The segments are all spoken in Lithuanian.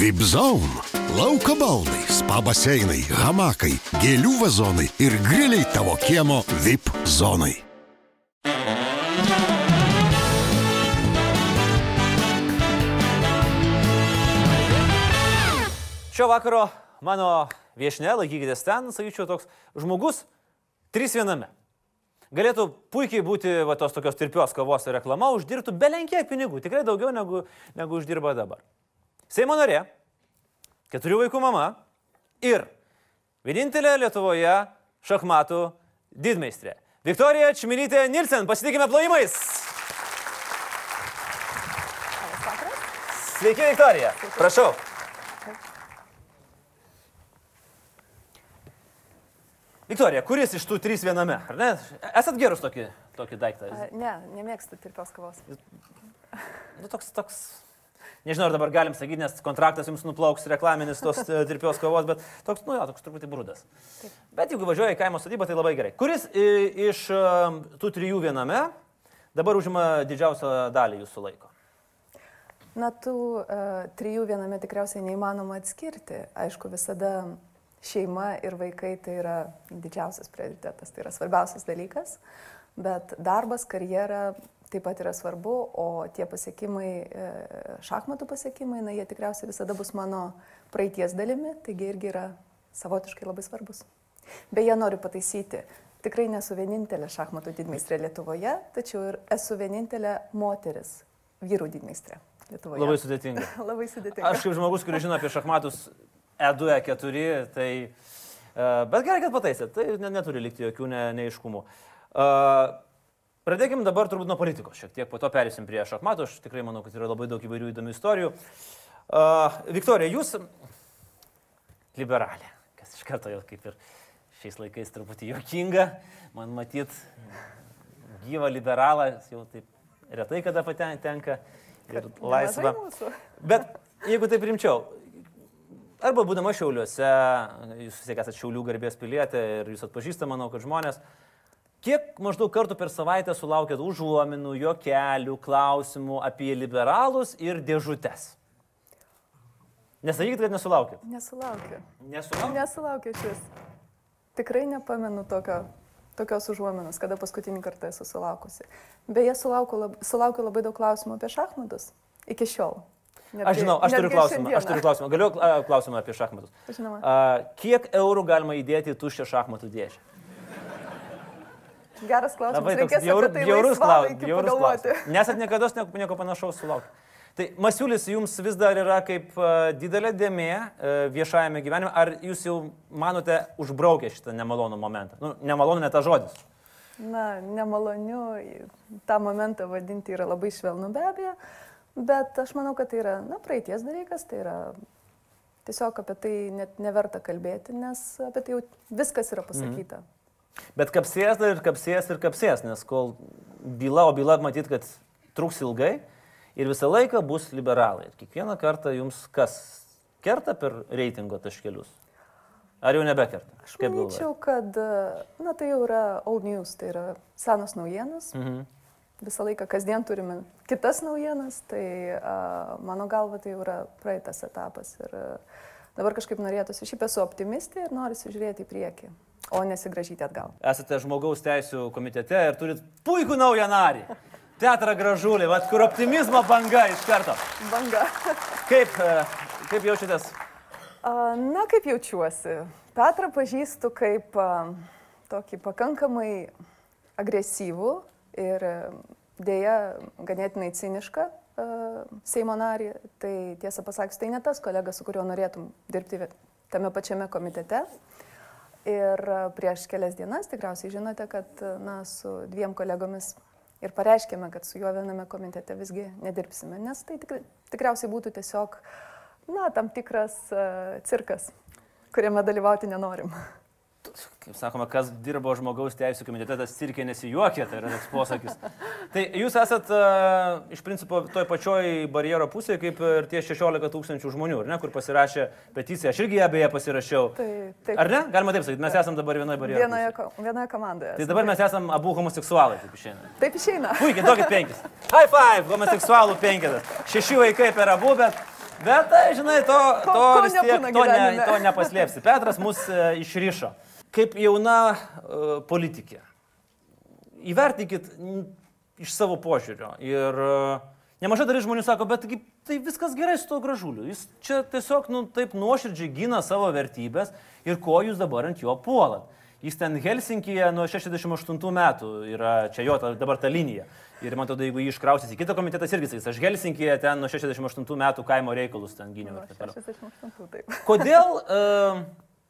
Vipzone. Lauko baldai, spa baseinai, hamakai, gėlių vazonai ir griliai tavo kiemo VIP zonai. Šio vakaro mano viešne, laikykitės ten, sakyčiau, toks žmogus trys viename. Galėtų puikiai būti va, tos tokios tirpios kavos reklama, uždirbtų belenkiai pinigų, tikrai daugiau negu, negu uždirba dabar. Seimo narė, keturių vaikų mama ir vienintelė Lietuvoje šachmatų didmeistrė. Viktorija Čmilytė Nilsen, pasitikime plojimais. Sveiki, Viktorija. Prašau. Viktorija, kuris iš tų trys viename? Ar ne? Esat gerus tokį, tokį daiktą? Ne, nemėgstu tirpios kavos. Nu, toks, toks. Nežinau, ar dabar galim sakyti, nes kontraktas jums nuplauks reklaminis tos e, tirpios kavos, bet toks, nu jo, toks truputį brūdas. Bet jeigu važiuoja į kaimo sodybą, tai labai gerai. Kuris i, iš e, tų trijų viename dabar užima didžiausią dalį jūsų laiko? Na, tų uh, trijų viename tikriausiai neįmanoma atskirti. Aišku, visada šeima ir vaikai tai yra didžiausias prioritetas, tai yra svarbiausias dalykas, bet darbas, karjera taip pat yra svarbu, o tie pasiekimai, e, šachmatų pasiekimai, na, jie tikriausiai visada bus mano praeities dalimi, taigi irgi yra savotiškai labai svarbus. Beje, noriu pataisyti, tikrai nesu vienintelė šachmatų didmeistrė Lietuvoje, tačiau ir esu vienintelė moteris vyrų didmeistrė Lietuvoje. Labai sudėtinga. Labai sudėtinga. Aš kaip žmogus, kuris žino apie šachmatus E E2, E4, tai... Uh, bet gerai, kad pataisėt, tai ne, neturi likti jokių ne, neiškumų. Uh, Pradėkime dabar turbūt nuo politikos šiek tiek, po to perėsim prie šachmatų, aš tikrai manau, kad yra labai daug įvairių įdomių istorijų. Uh, Viktorija, jūs liberalė, kas iš karto jau kaip ir šiais laikais truputį juokinga, man matyt, gyvą liberalą jau taip retai kada patenka ir laisvą. Bet jeigu taip rimčiau, arba būdama Šiauliuose, jūs vis tiek esate Šiaulių garbės pilietė ir jūs atpažįstate, manau, kad žmonės, kiek maždaug kartų per savaitę sulaukėt užuominų, juokelių, klausimų apie liberalus ir dėžutes? Nesakykit, kad nesulaukėt. Nesulaukiu. Nesulaukėt? Nesulaukiu šis. Tikrai nepamenu tokio, tokios užuominos, kada paskutinį kartą esu sulaukusi. Beje, sulaukiu, lab, sulaukiu labai daug klausimų apie šachmatus. Iki šiol. Aš žinau, aš turiu netgi klausimą. Aš šiandieną. turiu klausimą. Galiu klausimą apie šachmatus. Žinoma. Kiek eurų galima įdėti į tuščią šachmatų dėžę? Geras klausimas. Labai toks apie tai bjaurus klausimas. Bjaurus klausimas. Nesat niekada nieko, nieko panašaus sulaukti. Tai Masiulis jums vis dar yra kaip a, didelė dėmė a, viešajame gyvenime. Ar jūs jau manote užbraukę šitą nemalonų momentą? Nu, nemalonų net tas žodis. Na, nemaloniu tą momentą vadinti yra labai švelnu be abejo, bet aš manau, kad tai yra, na, praeities dalykas, tai yra tiesiog apie tai net neverta kalbėti, nes apie tai jau viskas yra pasakyta. Bet kapsės dar ir kapsės ir kapsės, nes kol byla, o byla matyt, kad truks ilgai ir visą laiką bus liberalai. Ir kiekvieną kartą jums kas kerta per reitingo taškelius? Ar jau nebekerta? Aš Kaip manyčiau, kad, na, tai jau yra old news, tai yra senos naujienos. Mhm. Visą laiką kasdien turime kitas naujienas, tai a, mano galva tai jau yra praeitas etapas. Ir a, dabar kažkaip norėtųsi, šiaip esu optimistė ir noriu žiūrėti į priekį, o nesigražyti atgal. Esate žmogaus teisų komitete ir turit puikų naują narį. Teatrą gražulį, vat, kur optimizmo banga iš karto. Banga. Kaip, e, kaip jaučiatės? Na, kaip jaučiuosi? Petrą pažįstu kaip tokį pakankamai agresyvų ir a, dėja ganėtinai cinišką a, Seimo narį. Tai tiesą pasakius, tai ne tas kolega, su kuriuo norėtum dirbti tame pačiame komitete. Ir prieš kelias dienas tikriausiai žinote, kad na, su dviem kolegomis ir pareiškėme, kad su juo viename komitete visgi nedirbsime, nes tai tikrai, tikriausiai būtų tiesiog, na, tam tikras uh, cirkas, kuriame dalyvauti nenorim. Kaip sakoma, kas dirbo žmogaus teisų komitete, tas cirkė nesijuokė, tai yra toks posakis. Tai jūs esat uh, iš principo toj pačioj barjero pusėje, kaip ir tie 16 tūkstančių žmonių, ne, kur pasirašė peticiją. Aš irgi ją beje pasirašiau. Tai, taip, Ar ne? Galima taip sakyti, mes esame dabar vienoje barjero. vienoje, pusėje. ko- vienoje komandoje. Tai dabar mes esame abu homoseksualai, taip išeina. Taip išeina. Puikiai, duokit penkis. High five, homoseksualų penketas. Šeši vaikai per abu, bet Bet, tai, žinai, to, Ko- to, ko vis tiek, to, ne, to nepaslėpsi. Petras mus e, išrišo. Kaip jauna uh, politikė. Įvertinkit iš savo požiūrio. Ir uh, nemažai dalis žmonių sako, bet tai viskas gerai su tuo gražuliu. Jis čia tiesiog, nu, taip nuoširdžiai gina savo vertybės ir ko jūs dabar ant jo puolat. Jis ten Helsinkije nuo 68 metų yra, čia jo ta, dabar ta linija. Ir man atrodo, jeigu jį iškrausys į kitą komitetą, irgi sakys, aš Helsinkije ten nuo 68 metų kaimo reikalus ten gyniau. Toliau. 68, taip. Kodėl uh,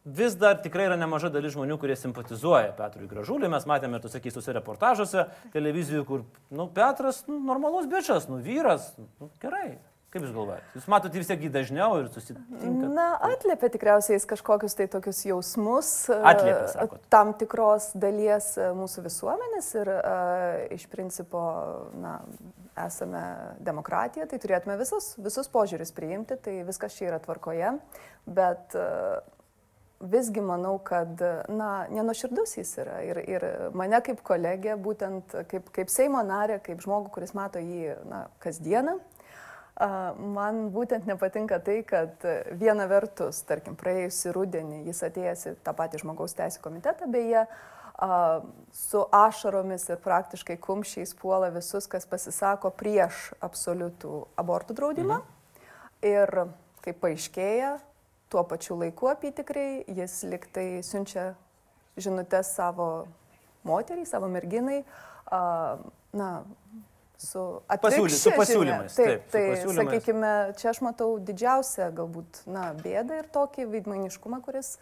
vis dar tikrai yra nemaža dalis žmonių, kurie simpatizuoja Petrui Gražuliui. Mes matėme ir tuose keistose reportažuose televizijų, kur, nu, Petras, nu, normalus bičias, nu, vyras, nu, gerai. Kaip Jūs galvojate? Jūs matote vis tiek jį dažniau ir susitinkate. Na, atliepia tikriausiai kažkokius tai tokius jausmus. e, sakot. Tam tikros dalies e, mūsų visuomenės ir e, iš principo, na, esame demokratija, tai turėtume visus, visus požiūrius priimti, tai viskas čia yra tvarkoje, bet visgi manau, kad, na, nenuširdus jis yra ir, ir mane kaip kolegė, būtent kaip, kaip Seimo narė, kaip žmogų, kuris mato jį, na, kasdieną, Man būtent nepatinka tai, kad viena vertus, tarkim, praėjusį rudenį jis atėjęs į tą patį žmogaus teisų komitetą, beje, su ašaromis ir praktiškai kumščiais puola visus, kas pasisako prieš absoliutų abortų draudimą. Ir kaip paaiškėja, tuo pačiu laiku apytikrai jis liktai siunčia žinutės savo moteriai, savo merginai, a, na, su Pasiūly- su atvirkščia žinia. pasiūlymais, Taip, taip, tai pasiūlymais. sakykime, čia aš matau didžiausią galbūt, na, bėdą ir tokį veidmainiškumą, kuris,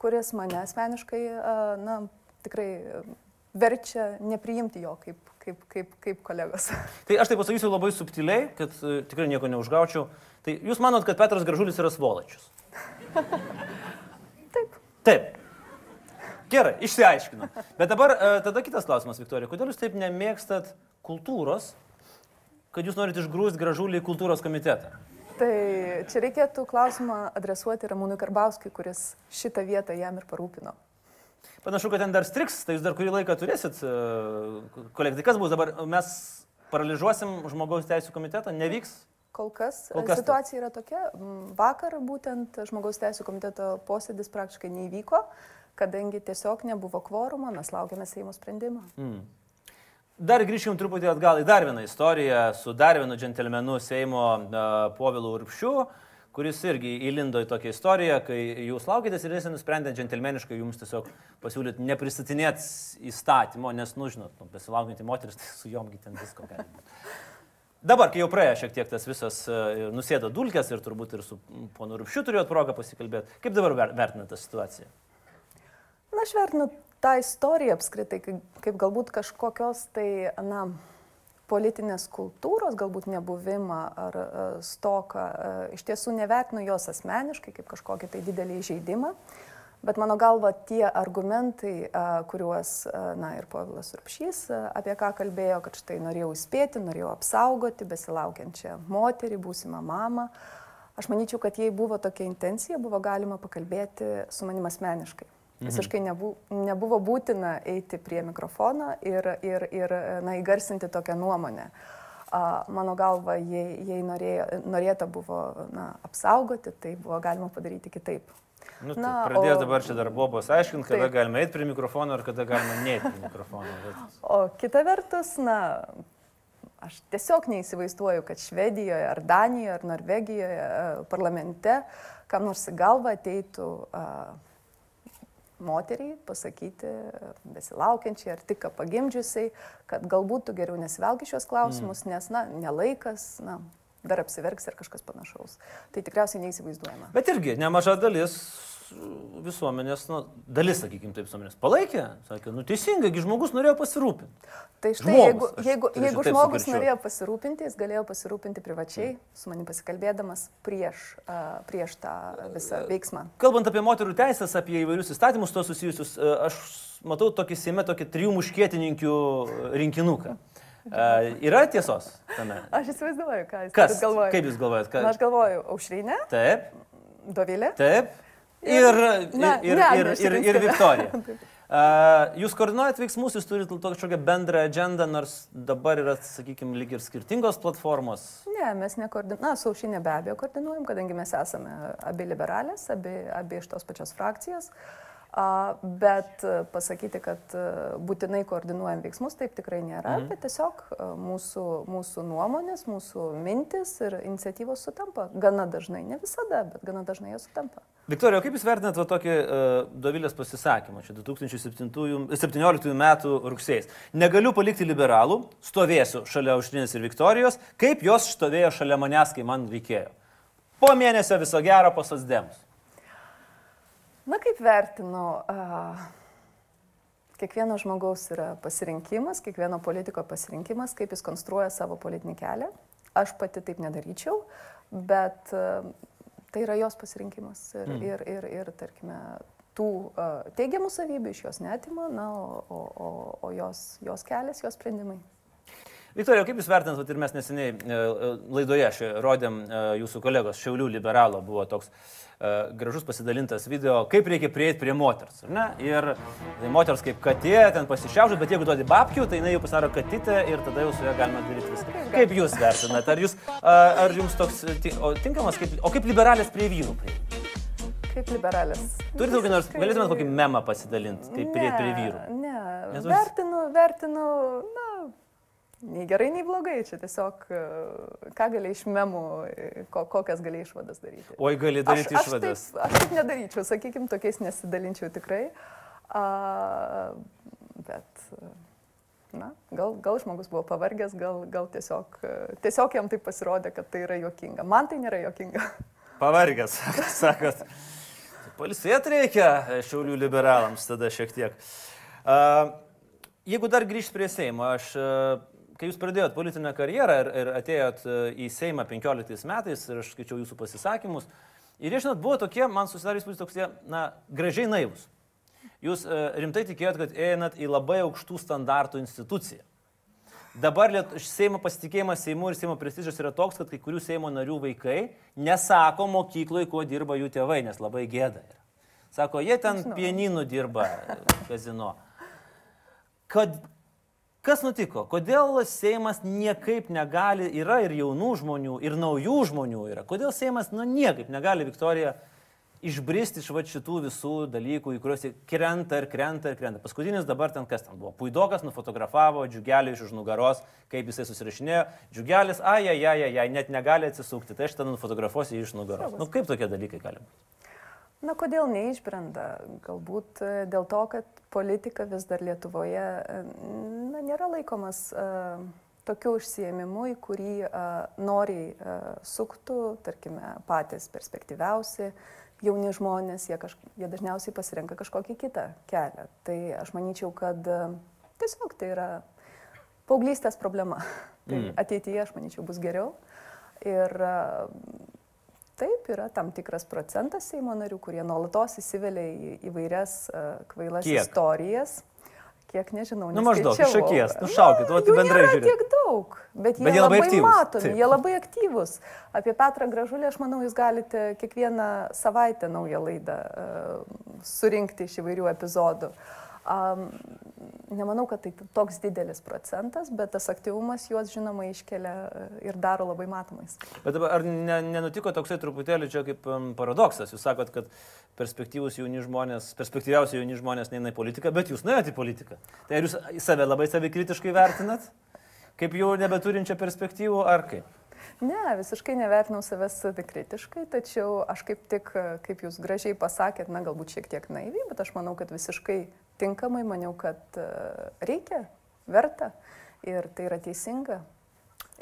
kuris mane asmeniškai, a, na, tikrai verčia nepriimti jo kaip, kaip, kaip, kaip kolegos. Tai aš tai pasakysiu labai subtiliai, kad uh, tikrai nieko neužgaučiau. Tai jūs manot, kad Petras Gražulis yra svolačius? Taip. Taip. Gerai, išsiaiškinu. Bet dabar uh, tada kitas klausimas, Viktorija. Kodėl jūs taip nemėgstat kultūros, kad jūs norite išgrūsti Gražulį į kultūros komitetą? Tai čia reikėtų klausimą adresuoti Ramūnui Karbauskui, kuris šitą vietą jam ir parūpino. Panašu, kad ten dar striks, tai jūs dar kurį laiką turėsit, kolegai. Tai kas bus dabar? Mes paralyžiuosim žmogaus teisų komitetą, nevyks? Kol kas, Kol kas situacija yra tokia. Vakar būtent žmogaus teisų komiteto posėdis praktiškai neįvyko, kadangi tiesiog nebuvo kvorumo, mes laukiame Seimo sprendimą. Mm. Dar grįžkim truputį atgal į dar vieną istoriją su dar vienu džentelmenu Seimo uh, Povilu Urpšiu, kuris irgi įlindo į tokią istoriją, kai jūs laukitės ir jis nusprendė džentelmeniškai jums tiesiog pasiūlyti nepristatinėti įstatymo, nes, nu, žinot, nu, besilaukianti moteris, tai su jomgi ten visko gali būti. Dabar, kai jau praėjo šiek tiek tas visas uh, nusėdo dulkės ir turbūt ir su ponu Rupšiu turėjot progą pasikalbėti, kaip dabar ver- vertinate tą situaciją? Na, aš vertinu tą istoriją apskritai, kaip, kaip galbūt kažkokios tai, na, politinės kultūros galbūt nebuvimą ar uh, stoką. Uh, iš tiesų nevertinu jos asmeniškai kaip kažkokį tai didelį įžeidimą, bet mano galva tie argumentai, kuriuos, na ir Povilas Urpšys apie ką kalbėjo, kad štai norėjau įspėti, norėjau apsaugoti besilaukiančią moterį, būsimą mamą. Aš manyčiau, kad jei buvo tokia intencija, buvo galima pakalbėti su manim asmeniškai. Visiškai nebu, nebuvo būtina eiti prie mikrofono ir, ir, ir na, įgarsinti tokią nuomonę. A, mano galva, jei, jei norėjo, norėta buvo na, apsaugoti, tai buvo galima padaryti kitaip. Nu, Na, pradės o- dabar čia dar bobos aiškinti, kada Taip. galima eiti prie mikrofono ir kada galima neiti prie mikrofono. Bet... O kita vertus, na, aš tiesiog neįsivaizduoju, kad Švedijoje ar Danijoje ar Norvegijoje e, parlamente kam nors į galvą ateitų a, moteriai pasakyti, e, besilaukiančiai ar tik pagimdžiusiai, kad galbūt tu geriau nesivelgi šios klausimus, mm. nes, na, nelaikas, na, dar apsiverks ar kažkas panašaus. Tai tikriausiai neįsivaizduojama. Bet irgi nemaža dalis visuomenės, nu, dalis, sakykime, taip visuomenės palaikė, sakė, nu teisingai, žmogus norėjo pasirūpinti. Tai štai, Žmogus, jeigu, aš jeigu, turėčiau jeigu žmogus sukirčiuot. norėjo pasirūpinti, jis galėjo pasirūpinti privačiai, su manim pasikalbėdamas prieš, a, prieš tą visą veiksmą. Kalbant apie moterų teisės, apie įvairius įstatymus to susijusius, e, aš matau tokį seime, tokį trijų muškietininkių rinkinuką. E, yra tiesos tame? Aš įsivaizduoju, ką jūs Kas? galvojate. Kaip jūs galvojat? Ka... Na, aš galvoju, Aušrinė, Taip, Dovilė. taip. Ir, ir, Na, ir, ne, ir, ir, ir. Viktorija. Jūs koordinuojat veiksmus, jūs turite kažkokią bendrą agendą, nors dabar yra, sakykime, lyg ir skirtingos platformos. Ne, mes nekoordinuojame, na, saušinė be abejo koordinuojam, kadangi mes esame abi liberalės, abi, abi iš tos pačios frakcijos. Uh, Bet pasakyti, kad būtinai koordinuojam veiksmus, taip tikrai nėra, mhm. bet tiesiog mūsų, mūsų nuomonės, mūsų mintis ir iniciatyvos sutampa. Gana dažnai, ne visada, bet gana dažnai jos sutampa. Viktorija, kaip Jūs vertinat va, tokį uh, Dovilės pasisakymą, čia 2017 m. rugsėjais? Negaliu palikti liberalų, stovėsiu šalia Aušrinės ir Viktorijos, kaip jos stovėjo šalia manęs, kai man reikėjo. Po mėnesio viso gero pasasdėmus. Na kaip vertinu, kiekvieno žmogaus yra pasirinkimas, kiekvieno politiko pasirinkimas, kaip jis konstruoja savo politinį kelią. Aš pati taip nedaryčiau, bet tai yra jos pasirinkimas. Ir, mm. ir, ir, ir tarkime, tų teigiamų savybių iš jos netima, na, o, o, o jos, jos kelias, jos sprendimai. Viktorija, kaip Jūs vertinat, ir mes neseniai laidoje rodėm jūsų kolegos Šiaulių liberalo, buvo toks E, gražus pasidalintas video, kaip reikia prieiti prie moters. Ir tai moters kaip katė, ten pasišiaužia, bet jeigu duodi babkių, tai jinai jau pasidaro katytė ir tada jau su ja galima daryti viską. Kaip jūs vertinate? Ar, jūs, ar jums toks o, tinkamas, kaip, o kaip liberalės prie vyrų prieiti? Kaip liberalės. Turite kokį nors, galėtumėt kokį memą pasidalinti, kaip prie, prie vyrų? Ne, Nes vertinu, vertinu, na, Nei gerai, nei blogai, čia tiesiog e, ką gali iš memų, e, ko, kokias gali išvadas daryti. Oi, gali daryti aš, išvadas. Aš taip, aš taip nedaryčiau, sakykim, tokiais nesidalinčiau tikrai. A, bet, na, gal, gal žmogus buvo pavargęs, gal, gal tiesiog, tiesiog jam tai pasirodė, kad tai yra juokinga. Man tai nėra juokinga. Pavargęs, sakot. Palisėti reikia šiaulių liberalams tada šiek tiek. Uh, jeigu dar grįžt prie Seimo, aš uh, kai jūs pradėjot politinę karjerą ir, ir atėjot e, į Seimą 15 metais ir aš skaičiau jūsų pasisakymus, ir jie, žinot, buvo tokie, man susidarė įspūdis tokie, na, gražiai naivus. Jūs e, rimtai tikėjot, kad einat į labai aukštų standartų instituciją. Dabar Liet... Seimo pasitikėjimas Seimu ir Seimo prestižas yra toks, kad kai kurių Seimo narių vaikai nesako mokykloje, kuo dirba jų tėvai, nes labai gėda yra. Sako, jie ten pieninų dirba kazino. Kad Kas nutiko? Kodėl Seimas niekaip negali, yra ir jaunų žmonių, ir naujų žmonių yra. Kodėl Seimas, nu, niekaip negali, Viktorija, išbristi iš va šitų visų dalykų, į kuriuos krenta ir krenta ir krenta. Paskutinis dabar ten kas ten buvo. Puidokas nufotografavo džiugelį iš už nugaros, kaip jisai susirašinėjo. Džiugelis, ai, ai, ai, ai, net negali atsisukti, tai aš ten nufotografuosiu iš nugaros. Na, nu, kaip tokie dalykai gali būti? Na, kodėl neišbrenda? Galbūt e, dėl to, kad politika vis dar Lietuvoje e, na, nėra laikomas uh, tokiu užsiemimu, į kurį uh, noriai uh, suktų, tarkime, patys perspektyviausi jauni žmonės, jie, kažk... jie dažniausiai pasirenka kažkokį kitą kelią. Tai aš manyčiau, kad uh, tiesiog tai yra paauglystės problema. tai mm. ateityje, aš manyčiau, bus geriau. Ir uh, Taip, yra tam tikras procentas Seimo narių, kurie nuolatos įsivelia į įvairias uh, kvailas Kiek? istorijas. Kiek nežinau, nu, maždaug, iš akies, nušaukit, o tai bendrai žiūrėkit. Tiek daug, bet jie, bet jie labai, labai matomi, Taip. jie labai aktyvus. Apie Petrą Gražulį, aš manau, jūs galite kiekvieną savaitę naują laidą uh, surinkti iš įvairių epizodų. Uh, Um, nemanau, kad tai toks didelis procentas, bet tas aktyvumas juos žinoma iškelia e, ir daro labai matomais. Bet dabar ar ne, nenutiko toksai truputėlį čia kaip paradoksas? Jūs sakot, kad perspektyvūs jauni žmonės, perspektyviausi jauni žmonės neina į politiką, bet jūs nuėjote į politiką. Tai ar jūs save labai savikritiškai vertinat? Kaip jau nebeturinčią perspektyvų ar kaip? Ne, visiškai nevertinau savęs savikritiškai, tačiau aš kaip tik, kaip jūs gražiai pasakėt, na galbūt šiek tiek naiviai, bet aš manau, kad visiškai tinkamai, maniau, kad e, reikia, verta ir tai yra teisinga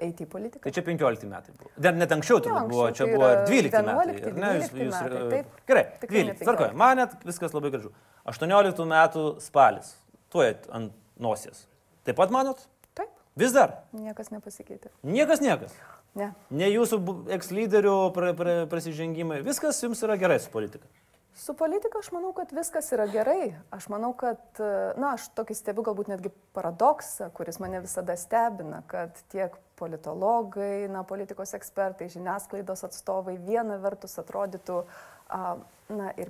eiti į politiką. Tai čia 15 metai buvo. Dar net anksčiau turbūt buvo, čia tai buvo ir 12 metai. 11, ne, jūs, jūs, metai, taip, gerai, 12, tvarkoju, man net viskas labai gražu. 18 metų spalis, tuojat ant nosies. Taip pat manot? Taip. Vis dar? Niekas nepasikeitė. Niekas, niekas. Ne. Ne jūsų eks-lyderių pra, pra, prasižengimai, viskas jums yra gerai su politika. Su politika aš manau, kad viskas yra gerai. Aš manau, kad, na, aš tokį stebiu galbūt netgi paradoksą, kuris mane visada stebina, kad tiek politologai, na, politikos ekspertai, žiniasklaidos atstovai viena vertus atrodytų, na, ir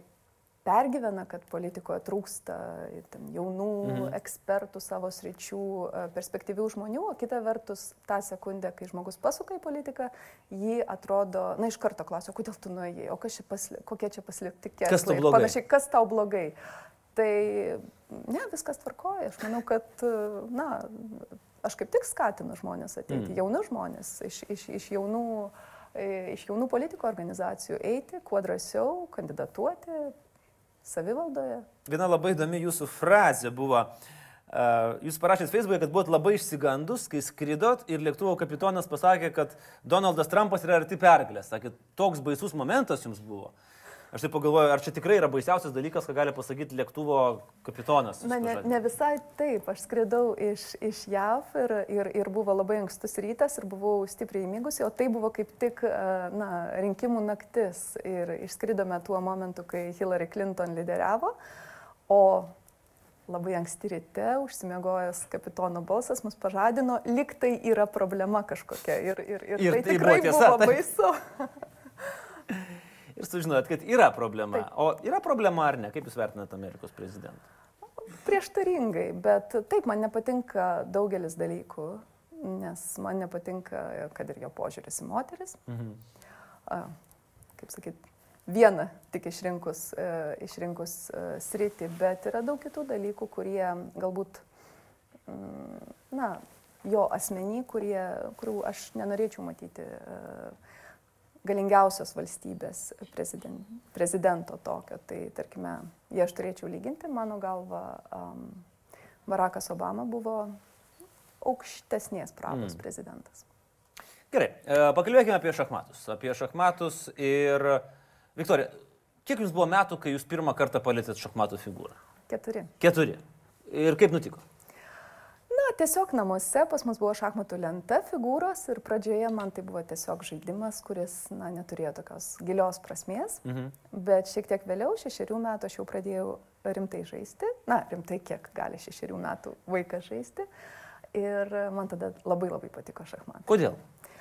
pergyvena, kad politikoje trūksta ten, jaunų mhm. ekspertų savo sričių, e, perspektyvių žmonių, o kita vertus, tą sekundę, kai žmogus pasuka į politiką, jį atrodo, na, iš karto klausia, kodėl tu nuėjai, o čia pasli, kokie čia paslėpti keliai. Kas tau blogai? Panašiai, kas tau blogai. Tai, ne, viskas tvarkoja. Aš manau, kad, na, aš kaip tik skatinu žmonės ateiti, mm. jaunus žmonės, iš, iš, iš jaunų iš jaunų politikų organizacijų eiti, kuo drąsiau kandidatuoti, savivaldoje. Viena labai įdomi jūsų frazė buvo. Jūs parašėte Facebook'e, kad buvot labai išsigandus, kai skridot ir lėktuvo kapitonas pasakė, kad Donaldas Trumpas yra arti pergalės. Sakė, toks baisus momentas jums buvo. Aš taip pagalvoju, ar čia tikrai yra baisiausias dalykas, ką gali pasakyti lėktuvo kapitonas? Na, ne, ne visai taip. Aš skridau iš, iš JAV ir, ir, ir buvo labai ankstus rytas ir buvau stipriai įmigusi, o tai buvo kaip tik na, rinkimų naktis. Ir išskridome tuo momentu, kai Hillary Clinton lyderiavo. O labai anksti ryte užsimiegojęs kapitono balsas mus pažadino, lik tai yra problema kažkokia. Ir, ir, ir, ir tai, tai tikrai buvo, tiesa, buvo baisu. ir sužinojot, kad yra problema. Taip. O yra problema ar ne? Kaip Jūs vertinate Amerikos prezidentą? Prieštaringai, bet taip, man nepatinka daugelis dalykų, nes man nepatinka, kad ir jo požiūris į moteris. Mhm. A, kaip sakyt, vieną tik išrinkus, e, išrinkus e, sritį, bet yra daug kitų dalykų, kurie galbūt, mm, na, jo asmenį, kurie, kurių aš nenorėčiau matyti. E, galingiausios valstybės prezident, prezidento tokio. Tai tarkime, jei aš turėčiau lyginti, mano galva, um, Barackas Obama buvo aukštesnės pravos mm. prezidentas. Gerai, e, pakalbėkime apie šachmatus. Apie šachmatus ir Viktorija, kiek jums buvo metų, kai jūs pirmą kartą palėtėt šachmatų figūrą? Keturi. Keturi. Ir kaip nutiko? Tiesiog namuose pas mus buvo šachmatų lenta figūros ir pradžioje man tai buvo tiesiog žaidimas, kuris na, neturėjo tokios gilios prasmės, mhm. bet šiek tiek vėliau, šešerių metų, aš jau pradėjau rimtai žaisti, na, rimtai kiek gali šešerių metų vaikas žaisti ir man tada labai labai patiko šachmatai. Kodėl?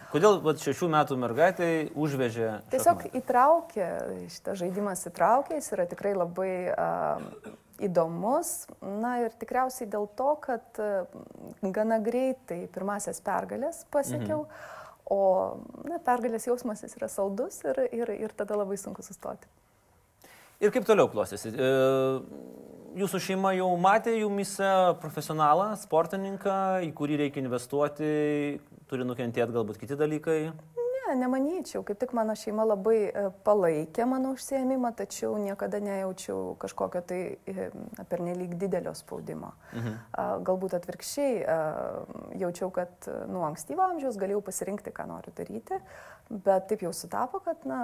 Kodėl vat, šešių metų mergaitai užvežė? Tiesiog šachmatai? įtraukė, šitas žaidimas įtraukė, jis yra tikrai labai uh, įdomus. Na ir tikriausiai dėl to, kad e, gana greitai pirmasias pergalės pasiekiau, mhm. o na, pergalės jausmas jis yra saldus ir, ir, ir tada labai sunku sustoti. Ir kaip toliau klostėsi? E, jūsų šeima jau matė jumise profesionalą, sportininką, į kurį reikia investuoti, turi nukentėti galbūt kiti dalykai? Ne, nemanyčiau, kaip tik mano šeima labai e, palaikė mano užsiemimą, tačiau niekada nejaučiau kažkokio tai e, pernelyg didelio spaudimo. Mhm. Galbūt atvirkščiai jaučiau, kad nuo ankstyvo amžiaus galėjau pasirinkti, ką noriu daryti, bet taip jau sutapo, kad na,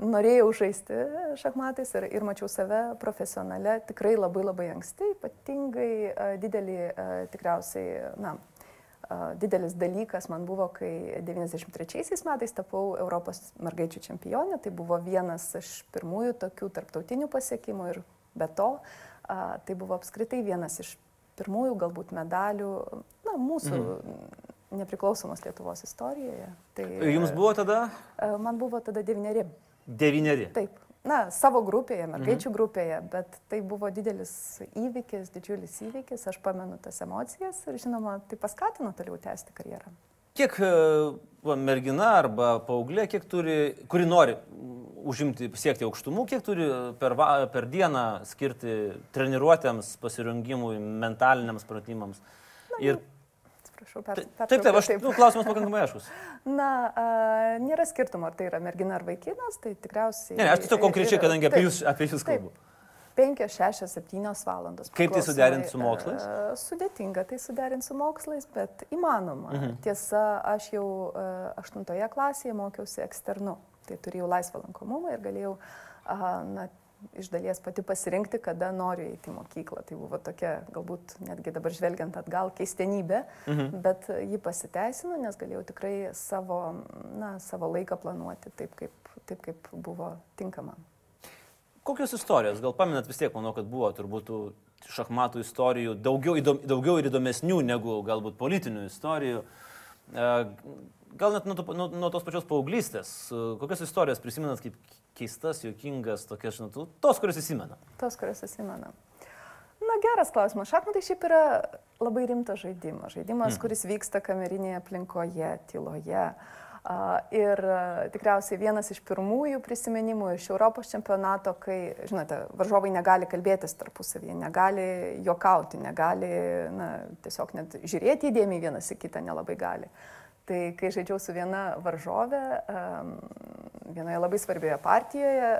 norėjau žaisti šachmatais ir, ir mačiau save profesionale tikrai labai labai anksti, ypatingai didelį tikriausiai, na, didelis dalykas man buvo, kai 93 metais tapau Europos mergaičių čempionė. Tai buvo vienas iš pirmųjų tokių tarptautinių pasiekimų ir be to tai buvo apskritai vienas iš pirmųjų galbūt medalių na, mūsų mm. nepriklausomos Lietuvos istorijoje. Tai, Jums buvo tada? Man buvo tada devyneri. Devyneri. Taip na, savo grupėje, mergaičių mhm. grupėje, bet tai buvo didelis įvykis, didžiulis įvykis, aš pamenu tas emocijas ir žinoma, tai paskatino toliau tęsti karjerą. Kiek e, va, mergina arba paauglė, kiek turi, kuri nori užimti, siekti aukštumų, kiek turi per, va, per dieną skirti treniruotėms, pasirengimui, mentaliniams pratimams. Na, ir Prašau, per, per, taip, taip, aš, taip. Nu, klausimas pakankamai aiškus. Na, a, nėra skirtumo, ar tai yra mergina ar vaikinas, tai tikriausiai... Ne, aš tiesiog konkrečiai, kadangi apie jūs, apie jūs kalbu. 5, 6, 7 valandos. Kaip tai suderinti su mokslais? Sudėtinga tai suderinti su mokslais, bet įmanoma. Mhm. Tiesa, aš jau 8 klasėje mokiausi eksternu, tai turėjau laisvą lankomumą ir galėjau na, iš dalies pati pasirinkti, kada noriu eiti į mokyklą. Tai buvo tokia, galbūt netgi dabar žvelgiant atgal, keistenybė, mhm. bet ji pasiteisino, nes galėjau tikrai savo, na, savo laiką planuoti taip kaip, taip, kaip buvo tinkama. Kokios istorijos, gal paminat vis tiek, manau, kad buvo turbūt šachmatų istorijų daugiau, įdom, daugiau ir įdomesnių negu galbūt politinių istorijų. E, gal net nuo, nuo, nuo tos pačios paauglystės, e, kokias istorijas prisimenat kaip keistas, juokingas, tokias, žinot, tos, kurias įsimena. Tos, kurias įsimena. Na, geras klausimas. Šachmatai šiaip yra labai rimtas žaidimas. Žaidimas, mm. kuris vyksta kamerinėje aplinkoje, tyloje. Ir tikriausiai vienas iš pirmųjų prisiminimų iš Europos čempionato, kai, žinote, varžovai negali kalbėtis tarpusavyje, negali juokauti, negali na, tiesiog net žiūrėti įdėmiai vienas į kitą nelabai gali. Tai kai žaidžiau su viena varžove, vienoje labai svarbioje partijoje,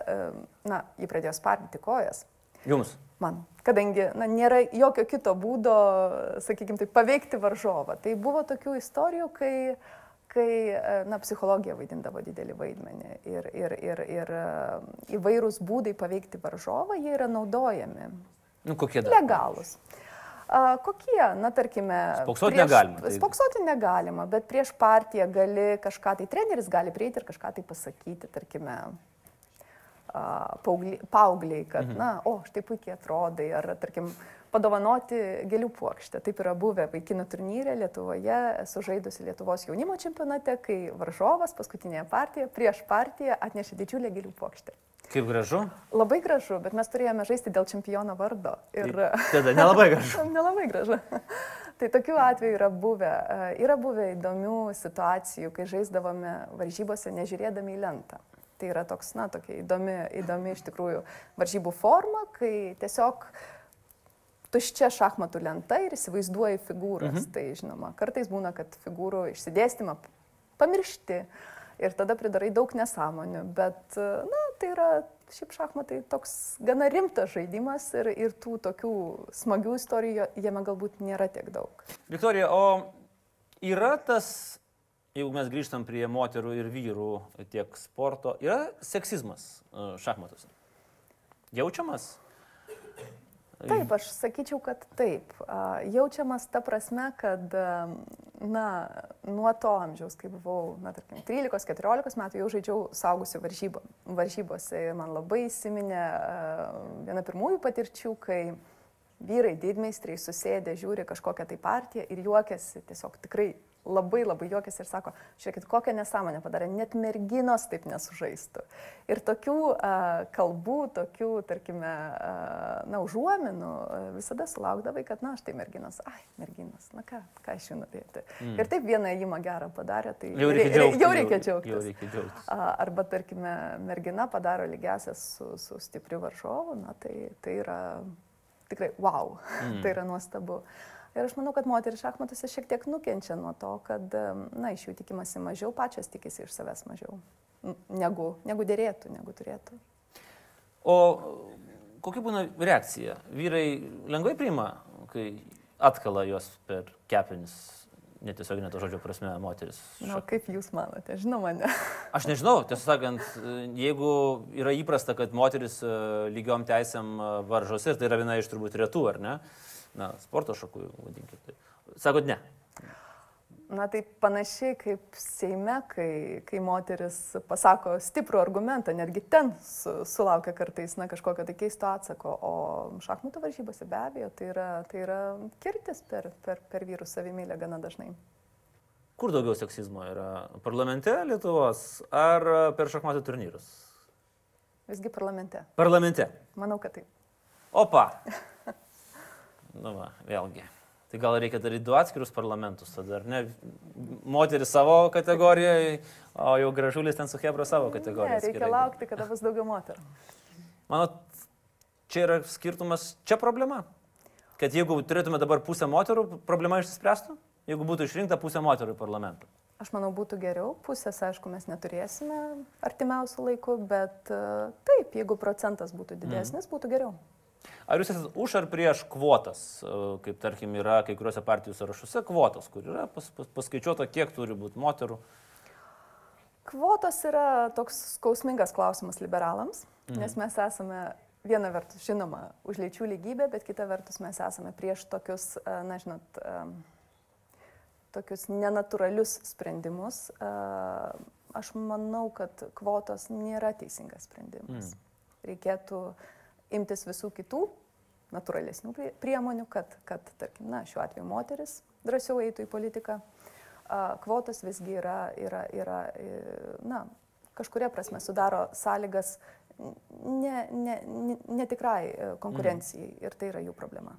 na, jį pradėjo spardyti kojas. Jums. Man. Kadangi na, nėra jokio kito būdo, sakykime, tai paveikti varžovą. Tai buvo tokių istorijų, kai, kai e, na, psichologija vaidindavo didelį vaidmenį. Ir, ir, ir, ir e, įvairūs būdai paveikti varžovą, jie yra naudojami. Nu, kokie dar? Legalus. A, kokie, na tarkime. Spoksoti negalima, tai- Spoksoti negalima, bet prieš partiją gali kažką, tai treneris gali prieiti ir kažką tai pasakyti, tarkime, paaugliai, kad, mhm. na, o, štai puikiai atrodai, ar, tarkim, padovanoti gėlių puokštę. Taip yra buvę vaikinų turnyrė Lietuvoje, esu žaidusi Lietuvos jaunimo čempionate, kai varžovas paskutinėje partijoje prieš partiją atnešė didžiulę gėlių puokštę. Kaip gražu. Labai gražu, bet mes turėjome žaisti dėl čempiono vardo. Ir... Tada nelabai gražu. Nelabai gražu. tai tokių atvejų yra buvę. E, Yra buvę įdomių situacijų, kai žaisdavome varžybose nežiūrėdami į lentą. Tai yra toks, na, tokia įdomi, įdomi iš tikrųjų varžybų forma, kai tiesiog tuščia šachmatų lenta ir įsivaizduoji figūras. Mhm. Tai žinoma, kartais būna, kad figūrų išsidėstymą pamiršti ir tada pridarai daug nesąmonių, bet, na, tai yra šiaip šachmatai toks gana rimtas žaidimas ir, ir tų tokių smagių istorijų jame galbūt nėra tiek daug. Viktorija, o yra tas, jeigu mes grįžtam prie moterų ir vyrų tiek sporto, yra seksizmas e, šachmatuose? Jaučiamas? Taip, aš sakyčiau, kad taip. Jaučiamas ta prasme, kad, na, nuo to amžiaus, kai buvau, na, tarkim, 13-14 metų jau žaidžiau saugusių varžybo, varžybose ir man labai įsiminė a, viena pirmųjų patirčių, kai vyrai didmeistriai susėdė, žiūri kažkokią tai partiją ir juokiasi, tiesiog tikrai labai labai juokiasi ir sako, žiūrėkit, kokią nesąmonę padarė, net merginos taip nesužaistų. Ir tokių a, kalbų, tokių, tarkime, a, na, užuominų visada sulaukdavai, kad, na, štai merginos, ai, merginos, na ką, ką iš jų norėti. Mm. Ir taip vieną įimą gerą padarė, tai Jau reikia rei- džiaugtis. Jau reikia džiaugtis. Jau reikia džiaugtis. A, Arba, tarkime, mergina padaro lygiasias su, su stipriu varžovu, na tai, tai yra tikrai wow, mm. tai yra nuostabu. Ir aš manau, kad moteris šachmatuose šiek tiek nukenčia nuo to, kad, na, iš jų tikimasi mažiau, pačios tikisi iš savęs mažiau, negu, negu dėrėtų, negu turėtų. O kokia būna reakcija? Vyrai lengvai priima, kai atkala juos per kepenis, netiesioginė to žodžio prasme, moteris. Na, kaip jūs manote, žinoma, ne. Aš nežinau, tiesą sakant, jeigu yra įprasta, kad moteris e, lygiom teisėm e, varžosi, ir tai yra viena iš turbūt retų, ar ne? Na, sporto šakų, vadinkite. Sakot, ne. Na tai panašiai kaip Seime, kai, kai moteris pasako stiprų argumentą, netgi ten su, sulaukia kartais na, kažkokio tai keisto atsako, o šachmatų varžybose be abejo tai yra, tai yra kirtis per, per, per vyrų savimylę gana dažnai. Kur daugiau seksizmo yra? Parlamente Lietuvos ar per šachmatų turnyrus? Visgi parlamente. Parlamente. Manau, kad taip. Opa. Nu, va, vėlgi. Tai gal reikia daryti du atskirus parlamentus tada, ar ne? Moteris savo kategorijoje, o jau gražulis ten su Hebra savo Ne, kategorijoje. reikia laukti, kada bus daugiau moterų. Manot, čia yra skirtumas, čia problema. Kad jeigu turėtume dabar pusę moterų, problema išsispręstų? Jeigu būtų išrinkta pusė moterų į parlamentą. Aš manau, būtų geriau. Pusės, aišku, mes neturėsime artimiausių laikų, bet e, taip, jeigu procentas būtų didesnis, būtų geriau. Ar jūs esate už ar prieš kvotas, e, kaip tarkim yra kai kuriuose partijų sąrašuose kvotas, kur yra pas, pas, paskaičiuota, kiek turi būti moterų? Kvotos yra toks skausmingas klausimas liberalams, mhm. nes mes esame viena vertus, žinoma, už lyčių lygybę, bet kita vertus mes esame prieš tokius, e, na, žinot, e, tokius nenatūralius sprendimus. Aš manau, kad kvotos nėra teisingas sprendimas. Mhm. Reikėtų imtis visų kitų natūralesnių prie- priemonių, kad, kad tarkim, na, šiuo atveju moteris drąsiau eitų į politiką. kvotos visgi yra, yra, yra na, kažkuria prasme sudaro sąlygas netikrai ne, ne, ne tikrai konkurencijai mm. ir tai yra jų problema.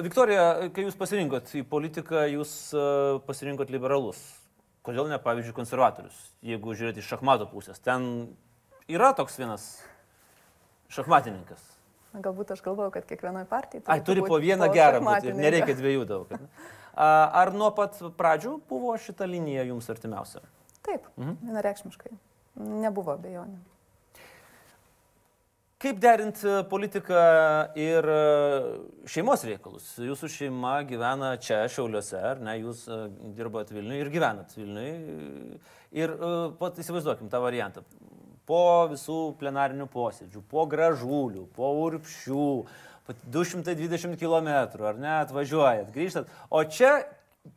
Viktorija, kai jūs pasirinkot į politiką, jūs pasirinkot liberalus. Kodėl ne, pavyzdžiui, konservatorius, jeigu žiūrėti iš šachmato pusės? Ten yra toks vienas šachmatininkas. Galbūt aš galvoju, kad kiekvienoje partijoje. Ai, turi po vieną po gerą būti nereikia dviejų daug. Ar nuo pat pradžių buvo šita linija jums artimiausia? Taip, mhm. vienareikšmiškai. Nebuvo abejonių. Kaip derinti politiką ir e, šeimos reikalus? Jūsų šeima gyvena čia, Šiauliuose, ar ne? Jūs e, dirbat Vilniuje ir gyvenat Vilniuje. Ir e, pat įsivaizduokim tą variantą po visų plenarinių posėdžių, po gražulių, po urpšių, 220 km, ar ne, atvažiuojat, grįžtat, o čia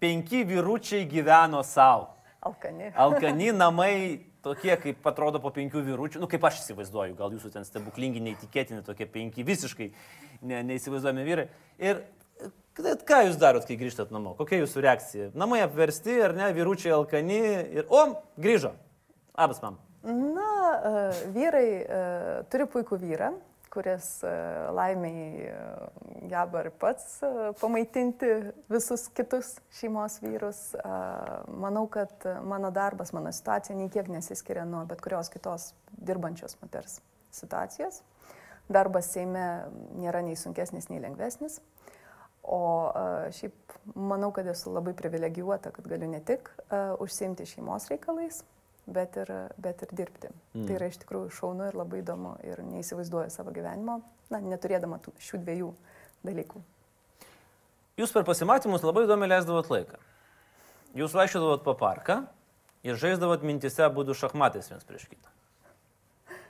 penki vyručiai gyveno savo. Alkani. Alkani namai tokie, kaip atrodo po penkių vyručių, nu kaip aš įsivaizduoju, gal jūsų ten stebuklingi, neįtikėtini tokie penki, visiškai ne, neįsivaizduojami vyrai. Ir ką jūs darot, kai grįžtat namo? Kokia jūsų reakcija? Namai apversti, ar ne, vyručiai alkani ir, o, grįžo. Labas, mam. Na, e, vyrai e, turi puikų vyrą, kuris e, laimiai geba ir pats pamaitinti visus kitus šeimos vyrus. Manau, kad mano darbas, mano situacija nei kiek nesiskiria nuo bet kurios kitos dirbančios moters situacijos. Darbas Seime nėra nei sunkesnis, nei lengvesnis. O šiaip manau, kad esu labai privilegijuota, kad galiu ne tik užsiimti šeimos reikalais, bet ir, bet ir dirbti. Mm. Tai yra iš tikrųjų šaunu ir labai įdomu ir neįsivaizduoju savo gyvenimo, na, neturėdama tų, šių dviejų dalykų. Jūs per pasimatymus labai įdomiai leisdavot laiką. Jūs vaikščiodavot po parką ir žaisdavot mintise būdų šachmatais viens prieš kitą.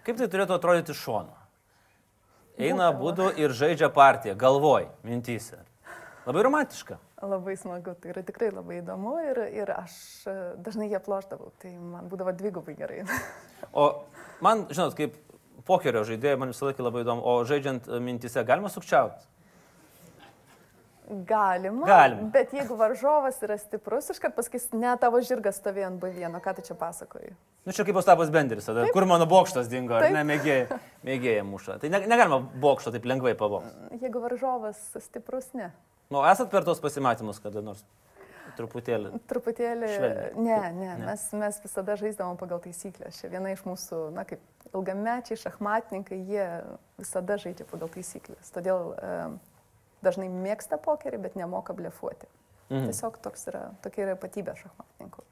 Kaip tai turėtų atrodyti šono? Eina būdų ir žaidžia partiją, galvoj, mintise. Labai romantiška. Labai smagu, tai yra tikrai labai įdomu ir, ir aš e, dažnai jie plošdavau, tai man būdavo dvigubai gerai. o man, žinot, kaip pokerio žaidėjai, man visą laiką labai įdomu, o žaidžiant mintise galima sukčiauti? Galima, Galima. Bet jeigu varžovas yra stiprus, iškart pasakys, ne tavo žirgas stovėjo ant B1, ką tu čia pasakoji? Nu čia kaip Ostapas Benderis, tada, kur mano bokštas dingo, ar ne, mėgėja, mėgėja muša. Tai ne, negalima bokšto taip lengvai pavokti. Jeigu varžovas stiprus, ne. Nu, esat per tos pasimatymus kada nors? Truputėlį. Truputėlį. Švelniai. Ne, ne, ne. Mes, mes visada žaisdavom pagal taisyklės. Čia viena iš mūsų, na kaip ilgamečiai šachmatininkai, jie visada žaidžia pagal taisyklės. Todėl e, dažnai mėgsta pokerį, bet nemoka blefuoti. Mhm. Tiesiog toks yra, tokia yra patybė šachmatininkų.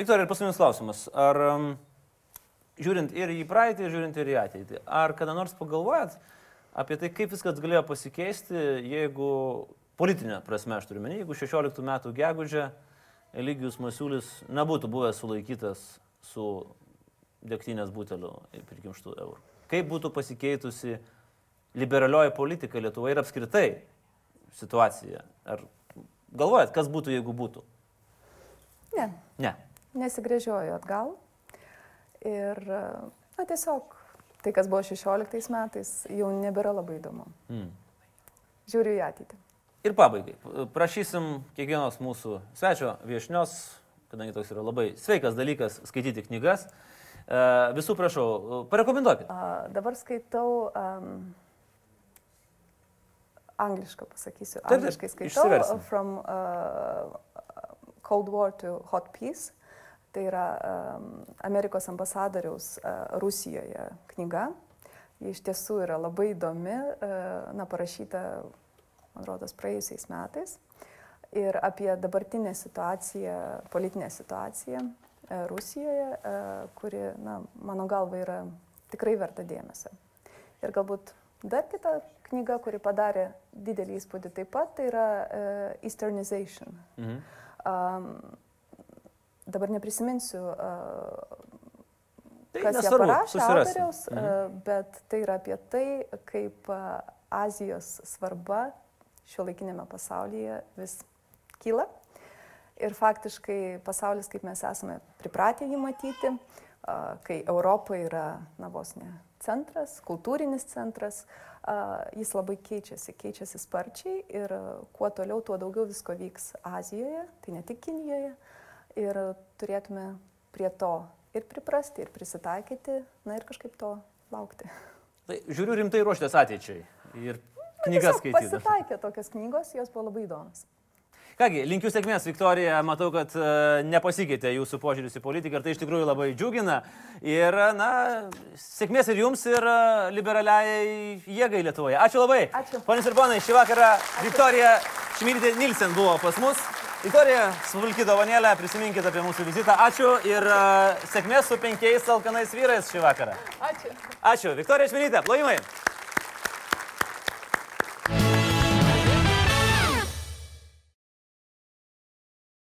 Viktorija, ir paskutinis klausimas. Ar um, žiūrint ir į praeitį, žiūrint ir į ateitį, ar kada nors pagalvojat, apie tai, kaip viskas galėjo pasikeisti, jeigu politinė prasme, aš turiu menį, jeigu 16 metų gegužė Eligijus Masiulis nebūtų buvęs sulaikytas su degtinės buteliu prikimštų eurų. Kaip būtų pasikeitusi liberalioji politika Lietuvoje ir apskritai situacija? Ar galvojat, kas būtų, jeigu būtų? Ne. Ne. Nesigrėžioju atgal. Ir, na, tiesiog tai, kas buvo 16 metais, jau nebėra labai įdomu. Mm. Žiūriu į ateitį. Ir pabaigai, prašysim kiekvienos mūsų svečio viešnios, kadangi toks yra labai sveikas dalykas skaityti knygas, e, visų prašau, parekomenduokit. A, dabar skaitau, um, anglišką pasakysiu, angliškai skaitau From uh, Cold War to Hot Peace Tai yra Amerikos ambasadoriaus Rusijoje knyga. Ji iš tiesų yra labai įdomi, na, parašyta, man rodos, praėjusiais metais. Ir apie dabartinę situaciją, politinę situaciją Rusijoje, kuri, na, mano galva, yra tikrai verta dėmesio. Ir galbūt dar kita knyga, kuri padarė didelį įspūdį taip pat, tai yra Easternization. Mhm. Um, dabar neprisiminsiu, tai kas ją parašė, autoriaus, mhm. bet tai yra apie tai, kaip Azijos svarba šio laikinėme pasaulyje vis kyla. Ir faktiškai pasaulis, kaip mes esame pripratę jį matyti, kai Europa yra, na vos ne, centras, kultūrinis centras, jis labai keičiasi, keičiasi sparčiai ir kuo toliau, tuo daugiau visko vyks Azijoje, tai ne tik Kinijoje. Ir turėtume prie to ir priprasti, ir prisitaikyti, na ir kažkaip to laukti. Tai žiūriu rimtai ruoštės ateičiai. Ir knygas Tiesiog skaityti. Pasitaikė tokios knygos, jos buvo labai įdomios. Kągi, linkiu sėkmės, Viktorija. Matau, kad uh, nepasikeitė jūsų požiūris į politiką ir tai iš tikrųjų labai džiugina. Ir, na, sėkmės ir jums, ir uh, liberaliai jėgai Lietuvoje. Ačiū labai. Ačiū. Ponius ir ponai, šį vakarą Viktorija Šmirytė Nilsen buvo pas mus. Viktorija, smulki dovanėlė, prisiminkite apie mūsų vizitą. Ačiū ir uh, sėkmės su penkiais alkanais vyrais šį vakarą. Ačiū. Ačiū. Viktorija Šmirytė, plojimai.